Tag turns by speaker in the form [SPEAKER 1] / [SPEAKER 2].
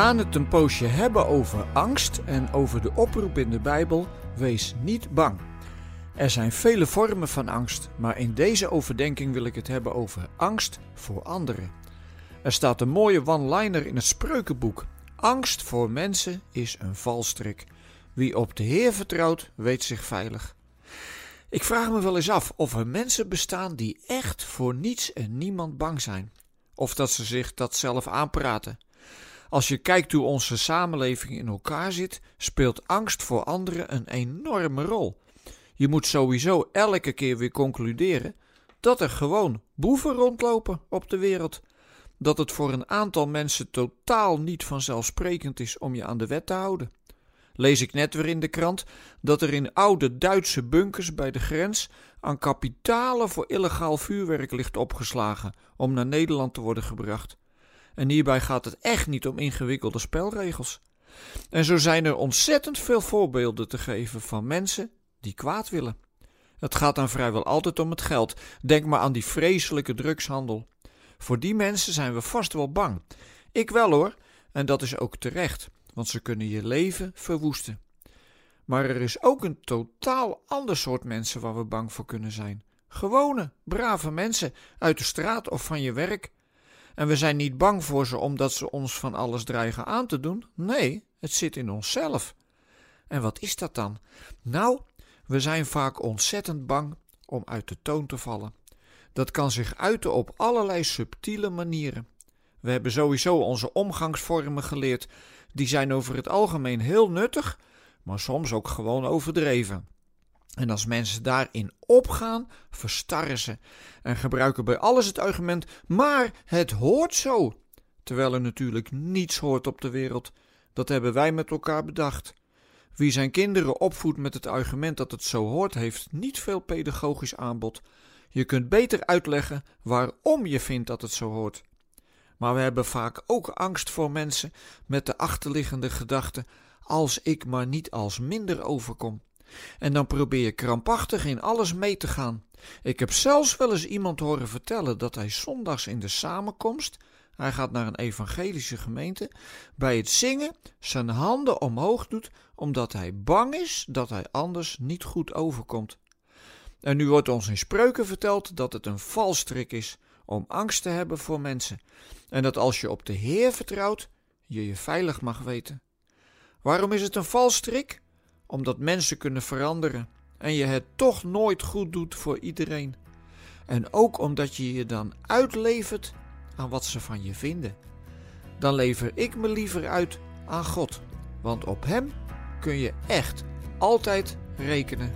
[SPEAKER 1] gaan het een poosje hebben over angst en over de oproep in de Bijbel: wees niet bang. Er zijn vele vormen van angst, maar in deze overdenking wil ik het hebben over angst voor anderen. Er staat een mooie one-liner in het spreukenboek: Angst voor mensen is een valstrik. Wie op de Heer vertrouwt, weet zich veilig. Ik vraag me wel eens af of er mensen bestaan die echt voor niets en niemand bang zijn, of dat ze zich dat zelf aanpraten. Als je kijkt hoe onze samenleving in elkaar zit, speelt angst voor anderen een enorme rol. Je moet sowieso elke keer weer concluderen dat er gewoon boeven rondlopen op de wereld. Dat het voor een aantal mensen totaal niet vanzelfsprekend is om je aan de wet te houden. Lees ik net weer in de krant dat er in oude Duitse bunkers bij de grens aan kapitalen voor illegaal vuurwerk ligt opgeslagen om naar Nederland te worden gebracht. En hierbij gaat het echt niet om ingewikkelde spelregels. En zo zijn er ontzettend veel voorbeelden te geven van mensen die kwaad willen. Het gaat dan vrijwel altijd om het geld. Denk maar aan die vreselijke drugshandel. Voor die mensen zijn we vast wel bang. Ik wel hoor, en dat is ook terecht, want ze kunnen je leven verwoesten. Maar er is ook een totaal ander soort mensen waar we bang voor kunnen zijn. Gewone, brave mensen uit de straat of van je werk. En we zijn niet bang voor ze omdat ze ons van alles dreigen aan te doen. Nee, het zit in onszelf. En wat is dat dan? Nou, we zijn vaak ontzettend bang om uit de toon te vallen. Dat kan zich uiten op allerlei subtiele manieren. We hebben sowieso onze omgangsvormen geleerd. Die zijn over het algemeen heel nuttig, maar soms ook gewoon overdreven. En als mensen daarin opgaan, verstarren ze en gebruiken bij alles het argument: maar het hoort zo. Terwijl er natuurlijk niets hoort op de wereld. Dat hebben wij met elkaar bedacht. Wie zijn kinderen opvoedt met het argument dat het zo hoort, heeft niet veel pedagogisch aanbod. Je kunt beter uitleggen waarom je vindt dat het zo hoort. Maar we hebben vaak ook angst voor mensen met de achterliggende gedachte: als ik maar niet als minder overkom. En dan probeer je krampachtig in alles mee te gaan. Ik heb zelfs wel eens iemand horen vertellen dat hij zondags in de samenkomst, hij gaat naar een evangelische gemeente, bij het zingen zijn handen omhoog doet, omdat hij bang is dat hij anders niet goed overkomt. En nu wordt ons in spreuken verteld dat het een valstrik is om angst te hebben voor mensen, en dat als je op de Heer vertrouwt, je je veilig mag weten. Waarom is het een valstrik? Omdat mensen kunnen veranderen en je het toch nooit goed doet voor iedereen. En ook omdat je je dan uitlevert aan wat ze van je vinden. Dan lever ik me liever uit aan God, want op Hem kun je echt altijd rekenen.